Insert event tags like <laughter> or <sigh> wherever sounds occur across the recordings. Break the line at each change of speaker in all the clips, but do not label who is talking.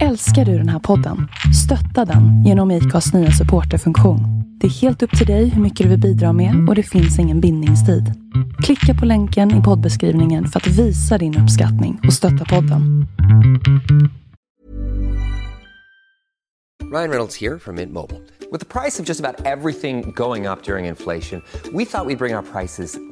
Älskar du den här podden? Stötta den genom IKAs nya supporterfunktion. Det är helt upp till dig hur mycket du vill bidra med och det finns ingen bindningstid. Klicka på länken i poddbeskrivningen för att visa din uppskattning och stötta podden.
Ryan Reynolds här från Mint Mobile. Med priset på nästan allt som går upp under inflationen, trodde vi att vi skulle bring våra priser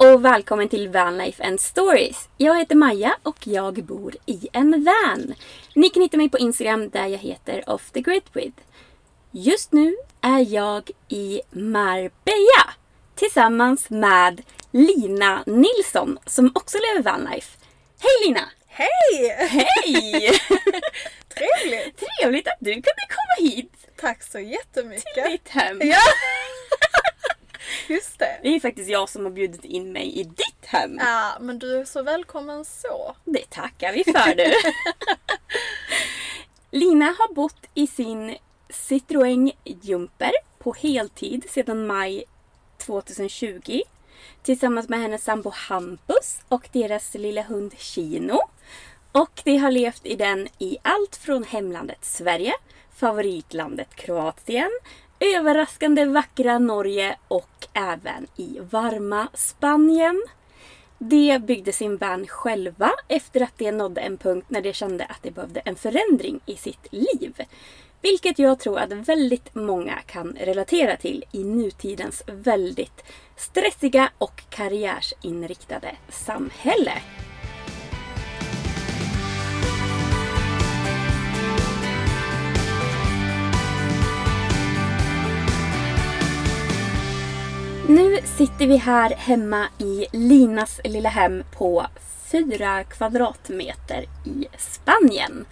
och välkommen till Vanlife and Stories. Jag heter Maja och jag bor i en van. Ni kan hitta mig på Instagram där jag heter Off the Grid With. Just nu är jag i Marbella tillsammans med Lina Nilsson som också lever vanlife. Hej Lina!
Hej!
Hej! <laughs>
Trevligt!
Trevligt att du kunde komma hit
Tack så jättemycket.
till ditt hem.
Ja! <laughs> Just det.
Det är faktiskt jag som har bjudit in mig i ditt hem.
Ja, men du är så välkommen så.
Det tackar vi för du. <laughs> Lina har bott i sin Citroën Jumper på heltid sedan maj 2020 tillsammans med hennes sambo Hampus och deras lilla hund Chino. Och de har levt i den i allt från hemlandet Sverige, favoritlandet Kroatien, överraskande vackra Norge och även i varma Spanien. De byggde sin van själva efter att de nådde en punkt när de kände att de behövde en förändring i sitt liv. Vilket jag tror att väldigt många kan relatera till i nutidens väldigt stressiga och karriärsinriktade samhälle. Sitter vi här hemma i Linas lilla hem på fyra kvadratmeter i Spanien.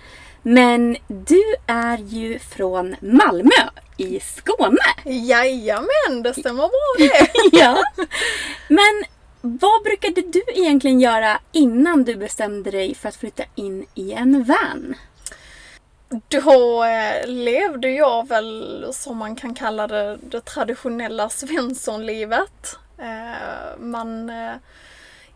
Men du är ju från Malmö i Skåne.
Jajamän, det stämmer bra det. <laughs>
ja. Men vad brukade du egentligen göra innan du bestämde dig för att flytta in i en van?
Då eh, levde jag väl som man kan kalla det, det traditionella svenssonlivet. Eh, man eh,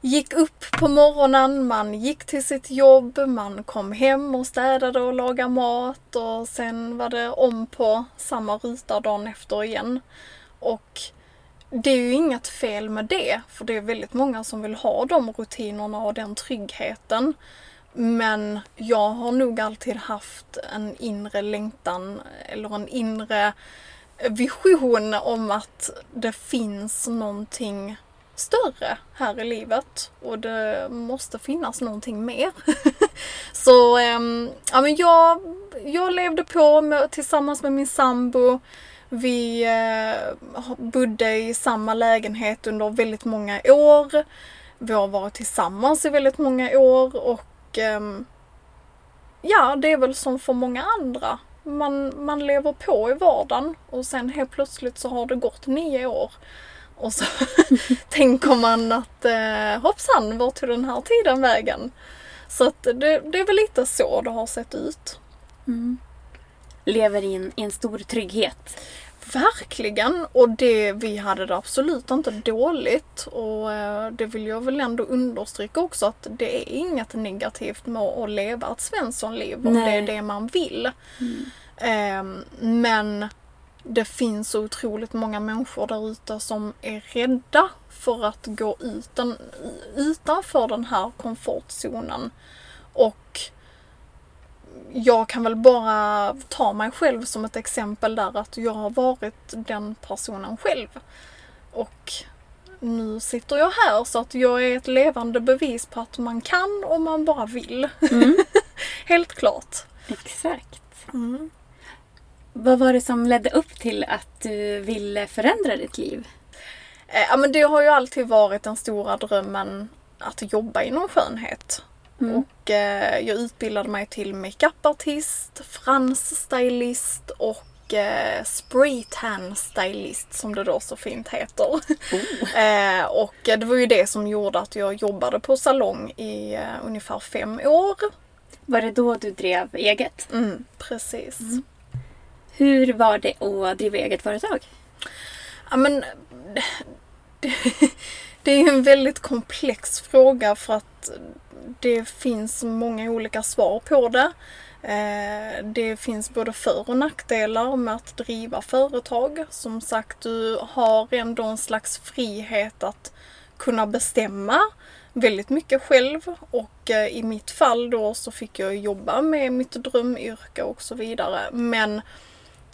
gick upp på morgonen, man gick till sitt jobb, man kom hem och städade och lagade mat och sen var det om på samma ruta dagen efter igen. Och det är ju inget fel med det, för det är väldigt många som vill ha de rutinerna och den tryggheten. Men jag har nog alltid haft en inre längtan eller en inre vision om att det finns någonting större här i livet och det måste finnas någonting mer. <laughs> Så ähm, ja, men jag, jag levde på med, tillsammans med min sambo. Vi eh, bodde i samma lägenhet under väldigt många år. Vi har varit tillsammans i väldigt många år och ehm, ja, det är väl som för många andra. Man, man lever på i vardagen och sen helt plötsligt så har det gått nio år. Och så <laughs> tänker man att eh, hoppsan, vart tog den här tiden vägen? Så att det, det är väl lite så det har sett ut. Mm.
Lever i en, i en stor trygghet.
Verkligen! Och det, vi hade det absolut inte dåligt. Och eh, det vill jag väl ändå understryka också att det är inget negativt med att leva ett Svenssonliv om det är det man vill. Eh, men det finns så otroligt många människor där ute som är rädda för att gå ut den, utanför den här komfortzonen. Och jag kan väl bara ta mig själv som ett exempel där att jag har varit den personen själv. Och nu sitter jag här så att jag är ett levande bevis på att man kan om man bara vill. <laughs> Helt klart.
Exakt.
Mm.
Vad var det som ledde upp till att du ville förändra ditt liv?
Eh, Ja men det har ju alltid varit den stora drömmen att jobba inom skönhet. Och eh, jag utbildade mig till makeupartist, fransstylist och eh, spraytan stylist som det då så fint heter. <laughs> eh, och eh, det var ju det som gjorde att jag jobbade på salong i eh, ungefär fem år.
Var det då du drev eget?
Mm, precis.
Hur var det att driva eget företag?
Ja, men, det, <laughs> det är ju en väldigt komplex fråga för att det finns många olika svar på det. Eh, det finns både för och nackdelar med att driva företag. Som sagt, du har ändå en slags frihet att kunna bestämma väldigt mycket själv och eh, i mitt fall då så fick jag jobba med mitt drömyrke och så vidare. Men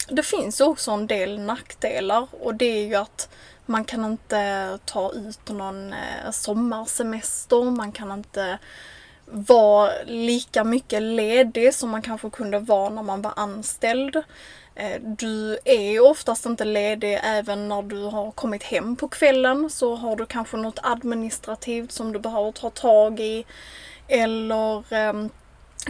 det finns också en del nackdelar och det är ju att man kan inte ta ut någon eh, sommarsemester, man kan inte vara lika mycket ledig som man kanske kunde vara när man var anställd. Eh, du är ju oftast inte ledig även när du har kommit hem på kvällen så har du kanske något administrativt som du behöver ta tag i. Eller ehm,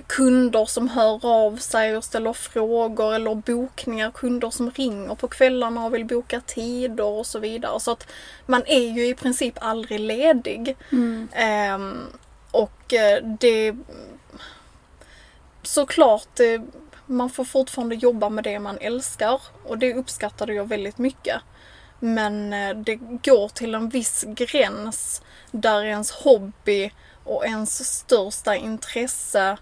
kunder som hör av sig och ställer frågor eller bokningar, kunder som ringer på kvällarna och vill boka tider och så vidare. Så att man är ju i princip aldrig ledig. Ehm, och eh, det... Såklart, det, man får fortfarande jobba med det man älskar och det uppskattade jag väldigt mycket. Men eh, det går till en viss gräns där ens hobby och ens största intresse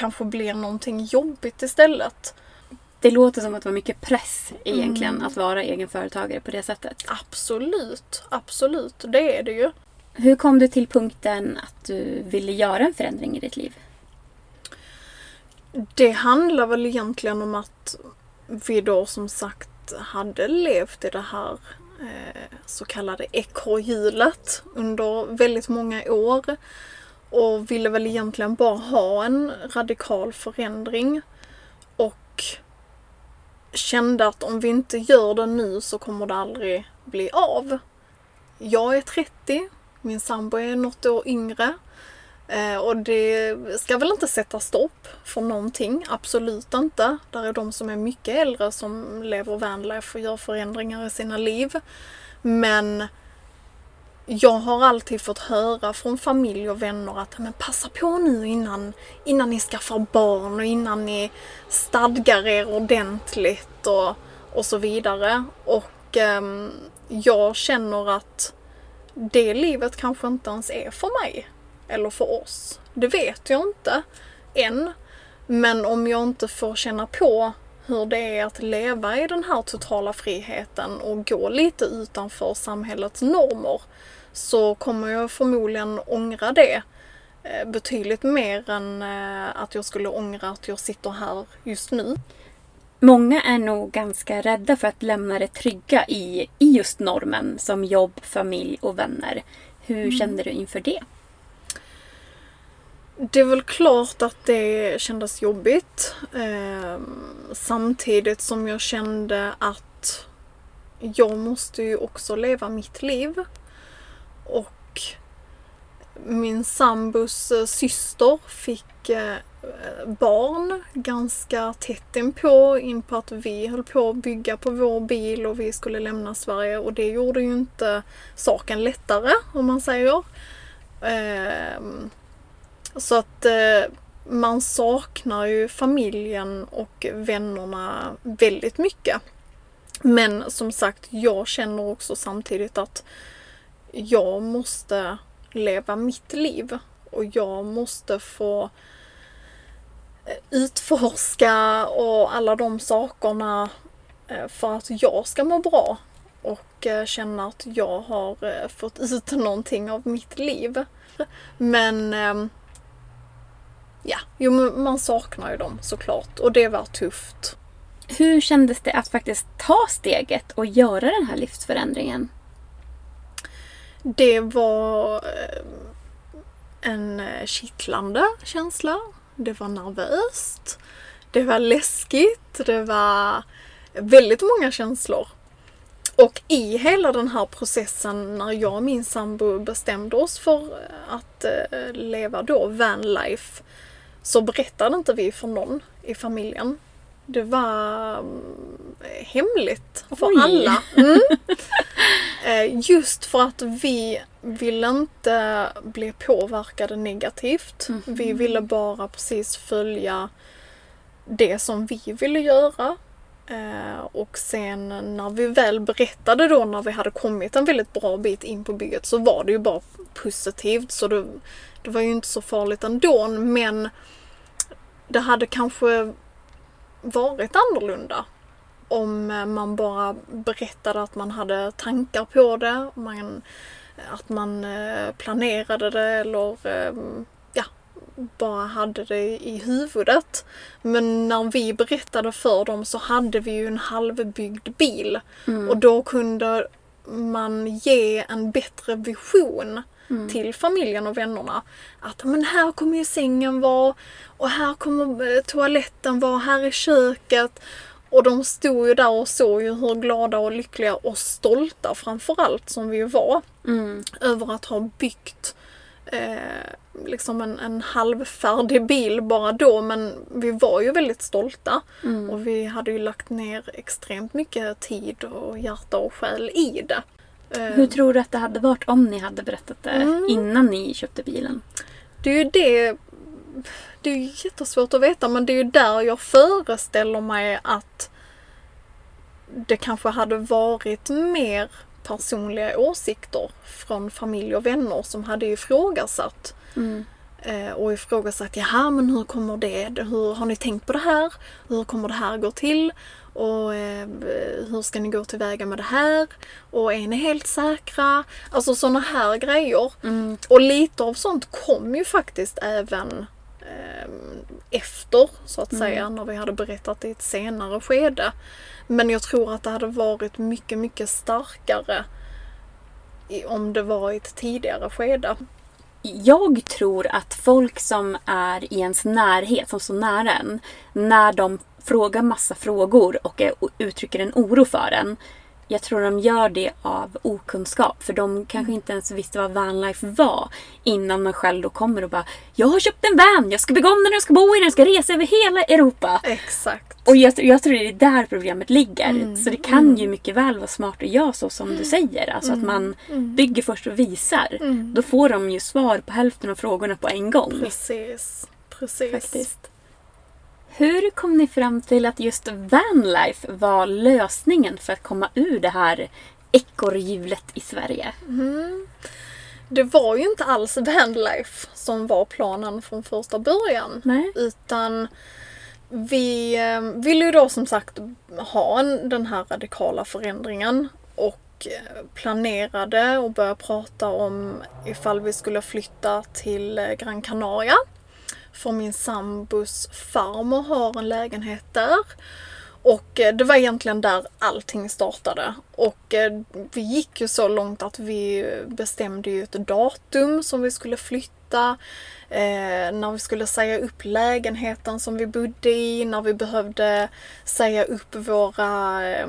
kanske blir någonting jobbigt istället.
Det låter som att det var mycket press egentligen att vara egenföretagare på det sättet.
Absolut, absolut, det är det ju.
Hur kom du till punkten att du ville göra en förändring i ditt liv?
Det handlar väl egentligen om att vi då som sagt hade levt i det här eh, så kallade ekorrhjulet under väldigt många år. Och ville väl egentligen bara ha en radikal förändring. Och kände att om vi inte gör det nu så kommer det aldrig bli av. Jag är 30, min sambo är något år yngre. Eh, och det ska väl inte sätta stopp för någonting, absolut inte. Där är de som är mycket äldre som lever vanlife och gör förändringar i sina liv. Men jag har alltid fått höra från familj och vänner att men passa på nu innan, innan ni skaffar barn och innan ni stadgar er ordentligt och, och så vidare. Och ehm, jag känner att det livet kanske inte ens är för mig. Eller för oss. Det vet jag inte än. Men om jag inte får känna på hur det är att leva i den här totala friheten och gå lite utanför samhällets normer så kommer jag förmodligen ångra det eh, betydligt mer än eh, att jag skulle ångra att jag sitter här just nu.
Många är nog ganska rädda för att lämna det trygga i, i just normen som jobb, familj och vänner. Hur kände du inför det?
Det är väl klart att det kändes jobbigt. Eh, samtidigt som jag kände att jag måste ju också leva mitt liv. Och min sambos eh, syster fick eh, barn ganska tätt inpå, in på att vi höll på att bygga på vår bil och vi skulle lämna Sverige och det gjorde ju inte saken lättare om man säger. Ehm, så att eh, man saknar ju familjen och vännerna väldigt mycket. Men som sagt, jag känner också samtidigt att jag måste leva mitt liv och jag måste få eh, utforska och alla de sakerna eh, för att jag ska må bra och eh, känna att jag har fått ut någonting av mitt liv. Men ehm, ja, jo, man saknar ju dem såklart och det var tufft.
Hur kändes det att faktiskt ta steget och göra den här livsförändringen?
Det var eh, en eh, kittlande känsla. Det var nervöst. Det var läskigt. Det var väldigt många känslor. Och i hela den här processen när jag och min sambo bestämde oss för eh, att leva då vanlife så berättade inte vi för någon i familjen. Det var mm, hemligt för Oj. alla. Mm. <laughs> Eh, just för att vi ville inte bli påverkade negativt. Mm. Vi ville bara precis följa det som vi ville göra. Eh, och sen när vi väl berättade då när vi hade kommit en väldigt bra bit in på bygget så var det ju bara positivt. Så det, det var ju inte så farligt ändå men det hade kanske varit annorlunda om man bara berättade att man hade tankar på det, man, att man eh, planerade det eller eh, ja, bara hade det i huvudet. Men när vi berättade för dem så hade vi ju en halvbyggd bil mm. och då kunde man ge en bättre vision mm. till familjen och vännerna. Att men här kommer ju sängen vara och här kommer eh, toaletten vara, här är köket. Och de stod ju där och såg ju hur glada och lyckliga och stolta framförallt som vi var. Mm. Över att ha byggt eh, liksom en, en halvfärdig bil bara då men vi var ju väldigt stolta. Mm. Och vi hade ju lagt ner extremt mycket tid och hjärta och själ i det.
Eh, Hur tror du att det hade varit om ni hade berättat det mm. innan ni köpte bilen?
Det är ju det det är ju jättesvårt att veta men det är ju där jag föreställer mig att det kanske hade varit mer personliga åsikter från familj och vänner som hade ifrågasatt. Mm. Eh, och ifrågasatt, jaha men hur kommer det, hur har ni tänkt på det här? Hur kommer det här gå till? Och eh, hur ska ni gå tillväga med det här? Och är ni helt säkra? Alltså sådana här grejer. Mm. Och lite av sånt kom ju faktiskt även eh, efter så att mm. säga när vi hade berättat i ett senare skede. Men jag tror att det hade varit mycket, mycket starkare i, om det var i ett tidigare skede.
Jag tror att folk som är i ens närhet, som står nära en, när de frågar massa frågor och uttrycker en oro för en. Jag tror de gör det av okunskap. För de kanske inte ens visste vad vanlife var. Innan man själv då kommer och bara Jag har köpt en van! Jag ska bygga om den, jag ska bo i den, jag ska resa över hela Europa.
Exakt.
Och jag, jag tror det är där problemet ligger. Mm. Så det kan mm. ju mycket väl vara smart att göra så som du säger. Alltså mm. att man mm. bygger först och visar. Mm. Då får de ju svar på hälften av frågorna på en gång.
Precis. Precis. Faktiskt.
Hur kom ni fram till att just vanlife var lösningen för att komma ur det här ekorrhjulet i Sverige?
Mm. Det var ju inte alls vanlife som var planen från första början.
Nej.
Utan vi eh, ville ju då som sagt ha en, den här radikala förändringen och eh, planerade och började prata om ifall vi skulle flytta till eh, Gran Canaria. För min sambos farmor har en lägenhet där. Och eh, det var egentligen där allting startade. Och eh, vi gick ju så långt att vi bestämde ju ett datum som vi skulle flytta. Eh, när vi skulle säga upp lägenheten som vi bodde i, när vi behövde säga upp våra eh,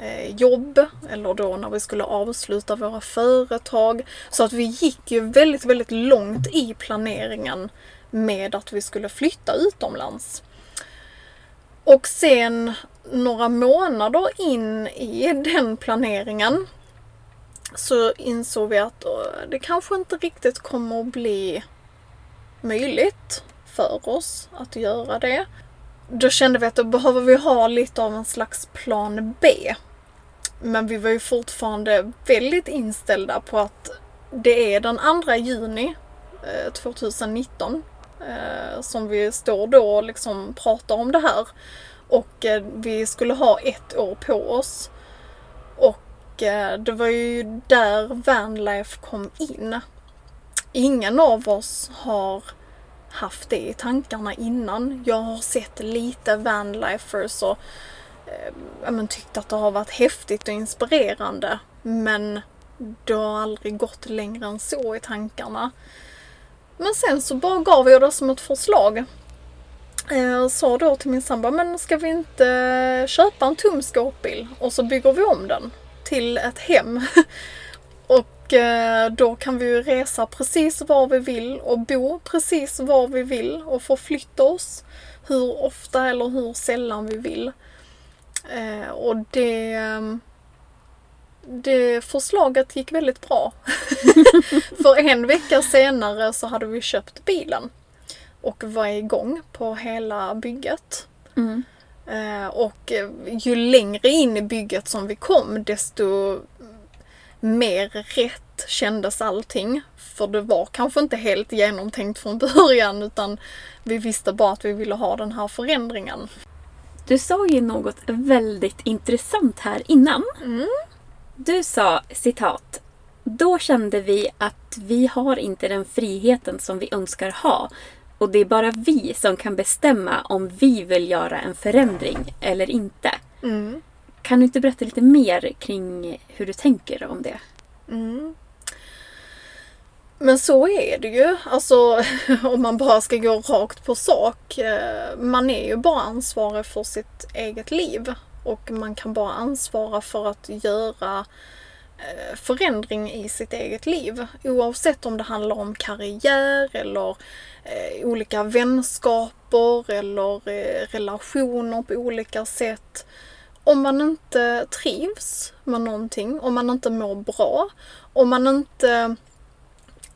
Eh, jobb eller då när vi skulle avsluta våra företag. Så att vi gick ju väldigt, väldigt långt i planeringen med att vi skulle flytta utomlands. Och sen några månader in i den planeringen så insåg vi att eh, det kanske inte riktigt kommer att bli möjligt för oss att göra det. Då kände vi att då behöver vi ha lite av en slags plan B. Men vi var ju fortfarande väldigt inställda på att det är den 2 juni eh, 2019 eh, som vi står då och liksom pratar om det här. Och eh, vi skulle ha ett år på oss. Och det var ju där Vanlife kom in. Ingen av oss har haft det i tankarna innan. Jag har sett lite Vanlifers och eh, ja, men, tyckt att det har varit häftigt och inspirerande. Men det har aldrig gått längre än så i tankarna. Men sen så bara gav jag det som ett förslag. Eh, jag sa då till min sambo, men ska vi inte köpa en tom skåpbil och så bygger vi om den till ett hem. <laughs> och eh, då kan vi ju resa precis var vi vill och bo precis var vi vill och förflytta oss hur ofta eller hur sällan vi vill. Eh, och det, ehm, det förslaget gick väldigt bra. <laughs> För en vecka senare så hade vi köpt bilen och var igång på hela bygget.
Mm.
Eh, och ju längre in i bygget som vi kom desto mer rätt kändes allting. För det var kanske inte helt genomtänkt från <laughs> början utan vi visste bara att vi ville ha den här förändringen.
Du sa ju något väldigt intressant här innan.
Mm.
Du sa citat. Då kände vi att vi har inte den friheten som vi önskar ha. Och det är bara vi som kan bestämma om vi vill göra en förändring eller inte.
Mm.
Kan du inte berätta lite mer kring hur du tänker om det?
Mm. Men så är det ju. Alltså <laughs> om man bara ska gå rakt på sak. Eh, man är ju bara ansvarig för sitt eget liv. Och man kan bara ansvara för att göra eh, förändring i sitt eget liv. Oavsett om det handlar om karriär eller eh, olika vänskaper eller relationer på olika sätt. Om man inte trivs med någonting, om man inte mår bra, om man inte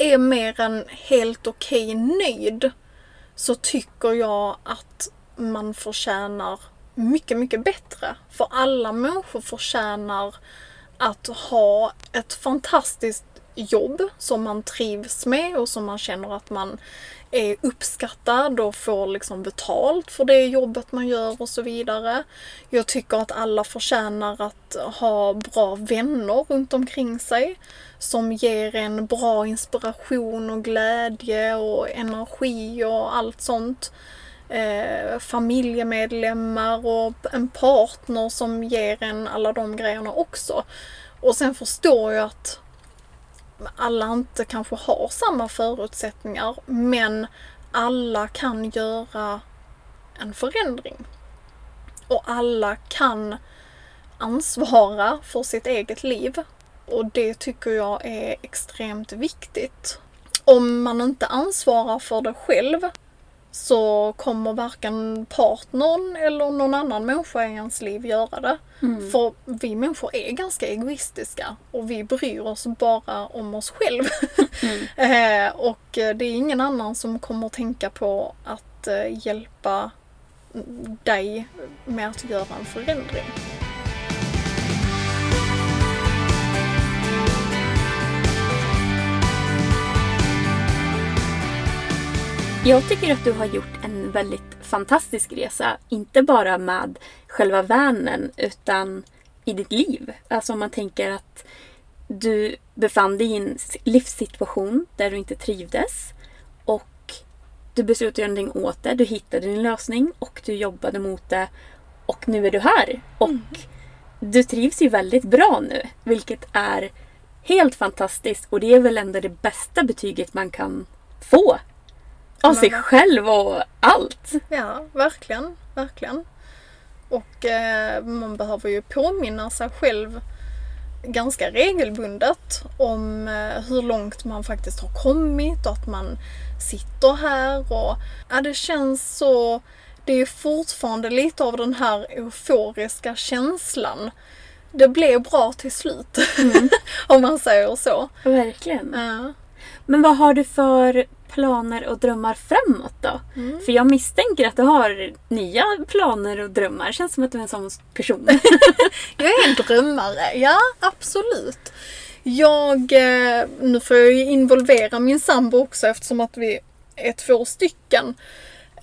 är mer än helt okej nöjd så tycker jag att man förtjänar mycket, mycket bättre. För alla människor förtjänar att ha ett fantastiskt jobb som man trivs med och som man känner att man är uppskattad och får liksom betalt för det jobbet man gör och så vidare. Jag tycker att alla förtjänar att ha bra vänner runt omkring sig som ger en bra inspiration och glädje och energi och allt sånt. Eh, familjemedlemmar och en partner som ger en alla de grejerna också. Och sen förstår jag att alla inte kanske har samma förutsättningar men alla kan göra en förändring. Och alla kan ansvara för sitt eget liv. Och det tycker jag är extremt viktigt. Om man inte ansvarar för det själv så kommer varken partnern eller någon annan människa i ens liv göra det. För vi människor är ganska egoistiska och vi bryr oss bara om oss själva. <laughs> <laughs> eh, och det är ingen annan som kommer tänka på att eh, hjälpa dig med att göra en förändring.
Jag tycker att du har gjort en väldigt fantastisk resa. Inte bara med själva vanen utan i ditt liv. Alltså om man tänker att du befann dig i en livssituation där du inte trivdes. Och du beslutade att göra någonting åt det. Du hittade din lösning och du jobbade mot det. Och nu är du här. Och du trivs ju väldigt bra nu. Vilket är helt fantastiskt. Och det är väl ändå det bästa betyget man kan få. Av sig själv och allt.
Ja, verkligen, verkligen. Och eh, man behöver ju påminna sig själv ganska regelbundet om eh, hur långt man faktiskt har kommit och att man sitter här och ja, det känns så det är fortfarande lite av den här euforiska känslan. Det blev bra till slut. <laughs> om man säger så.
Verkligen.
Ja.
Men vad har du för planer och drömmar framåt då?
Mm.
För jag misstänker att du har nya planer och drömmar. Känns som att du är en sån person. <laughs>
Jag är en drömmare, ja absolut. Jag, eh, nu får jag ju involvera min sambo också eftersom att vi är två stycken.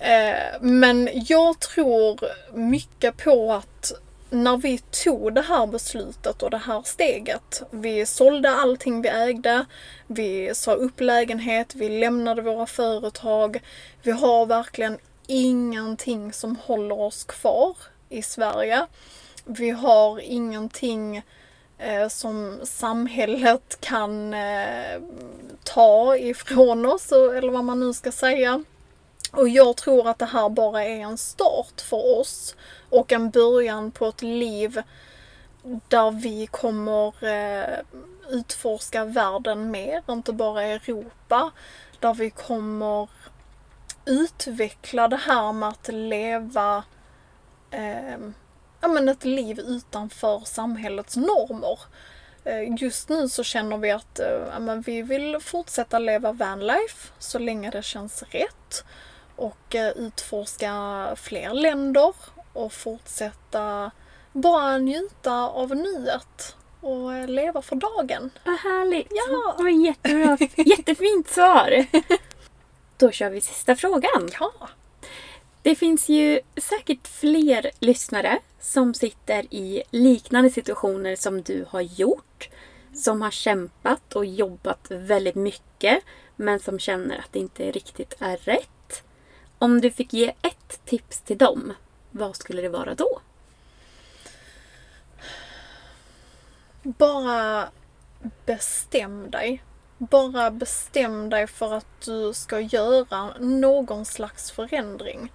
Eh, Men jag tror mycket på att när vi tog det här beslutet och det här steget. Vi sålde allting vi ägde. Vi sa upp lägenhet. Vi lämnade våra företag. Vi har verkligen ingenting som håller oss kvar i Sverige. Vi har ingenting eh, som samhället kan eh, ta ifrån oss, eller vad man nu ska säga. Och jag tror att det här bara är en start för oss och en början på ett liv där vi kommer eh, utforska världen mer, inte bara Europa. Där vi kommer utveckla det här med att leva eh, ja, men ett liv utanför samhällets normer. Eh, Just nu så känner vi att eh, ja, men vi vill fortsätta leva vanlife så länge det känns rätt. Och eh, utforska fler länder och fortsätta bara njuta av nuet och eh, leva för dagen.
Vad härligt!
Ja.
Det var jättebra. <laughs> Jättefint svar! Då kör vi sista frågan.
Ja,
Det finns ju säkert fler lyssnare som sitter i liknande situationer som du har gjort. Som har kämpat och jobbat väldigt mycket men som känner att det inte riktigt är rätt. Om du fick ge ett tips till dem, vad skulle det vara då?
bara bestäm dig. Bara bestäm dig för att du ska göra någon slags förändring.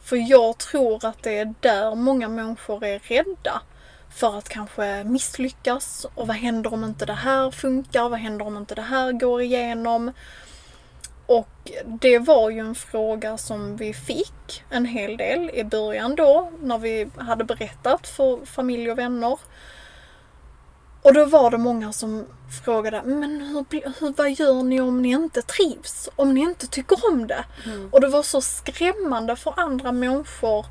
För jag tror att det är där många människor är rädda. För att kanske misslyckas. Och vad händer om inte det här funkar? Vad händer om inte det här går igenom? Och det var ju en fråga som vi fick en hel del i början då, när vi hade berättat för familj och vänner. Och då var det många som frågade, men hur, hur, vad gör ni om ni inte trivs? Om ni inte tycker om det? Och det var så skrämmande för andra människor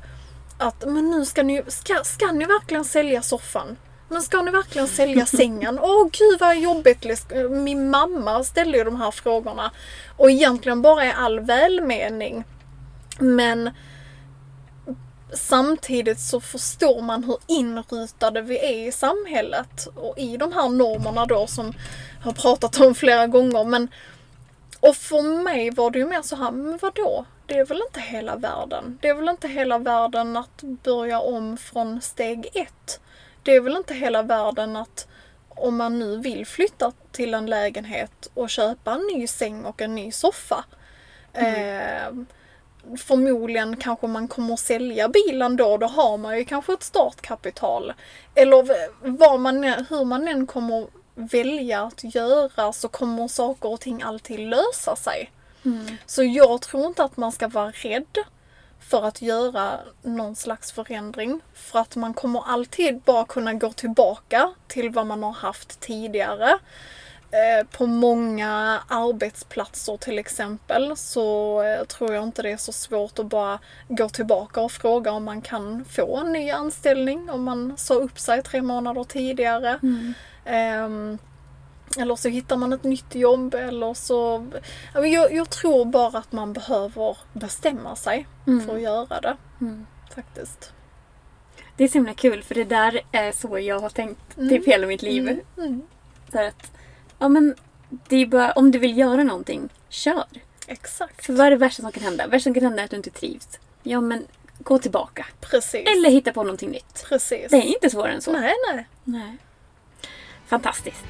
att, men nu ska ni, ska, ska ni verkligen sälja soffan? Men ska ni verkligen sälja sängen? <laughs> Åh gud vad jobbigt. Min mamma ställde ju de här frågorna. Och egentligen bara i all välmening. Men samtidigt så förstår man hur inrutade vi är i samhället och i de här normerna då som jag har pratat om flera gånger. Men, och för mig var det ju mer så här, men vadå? Det är väl inte hela världen? Det är väl inte hela världen att börja om från steg ett? Det är väl inte hela världen att om man nu vill flytta till en lägenhet och köpa en ny säng och en ny soffa. Eh, förmodligen kanske man kommer att sälja bilen då, då har man ju kanske ett startkapital. Eller vad man, hur man än kommer välja att göra så kommer saker och ting alltid lösa sig. Så jag tror inte att man ska vara rädd för att göra någon slags förändring. För att man kommer alltid bara kunna gå tillbaka till vad man har haft tidigare. Eh, På många arbetsplatser till exempel så eh, tror jag inte det är så svårt att bara gå tillbaka och fråga om man kan få en ny anställning om man sa upp sig tre månader tidigare. Ehm, eller så hittar man ett nytt jobb eller så... Jag, jag tror bara att man behöver bestämma sig för att göra det. Faktiskt.
Det är så himla kul för det där är så jag har tänkt typ hela mitt liv.
Mm.
Så att, ja men det är bara, om du vill göra någonting, kör.
Exakt.
För vad är det värsta som kan hända? värsta som kan hända är att du inte trivs. Ja men gå tillbaka.
Precis.
Eller hitta på någonting nytt.
Precis.
Det är inte svårare än så.
Nej, nej.
Nej. Fantastiskt.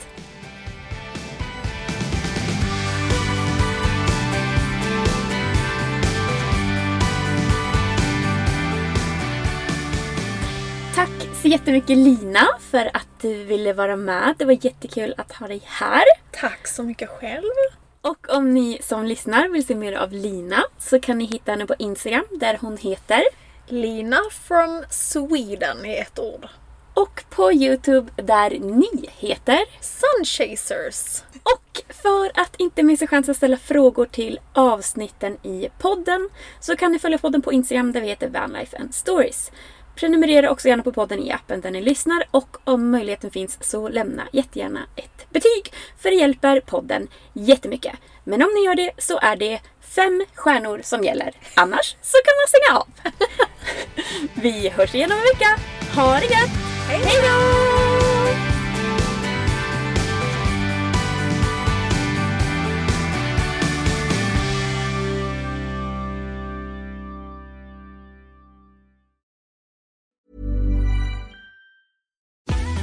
Så jättemycket Lina för att du ville vara med. Det var jättekul att ha dig här.
Tack så mycket själv.
Och om ni som lyssnar vill se mer av Lina så kan ni hitta henne på Instagram där hon heter
Lina from Sweden i ett ord.
Och på Youtube där ni heter
Sunchasers.
Och för att inte missa chansen att ställa frågor till avsnitten i podden så kan ni följa podden på Instagram där vi heter Vanlife and Stories. Prenumerera också gärna på podden i appen där ni lyssnar och om möjligheten finns så lämna jättegärna ett betyg för det hjälper podden jättemycket. Men om ni gör det så är det fem stjärnor som gäller. Annars så kan man stänga av. <laughs> Vi hörs igen om en vecka. Ha det gött! Hej då!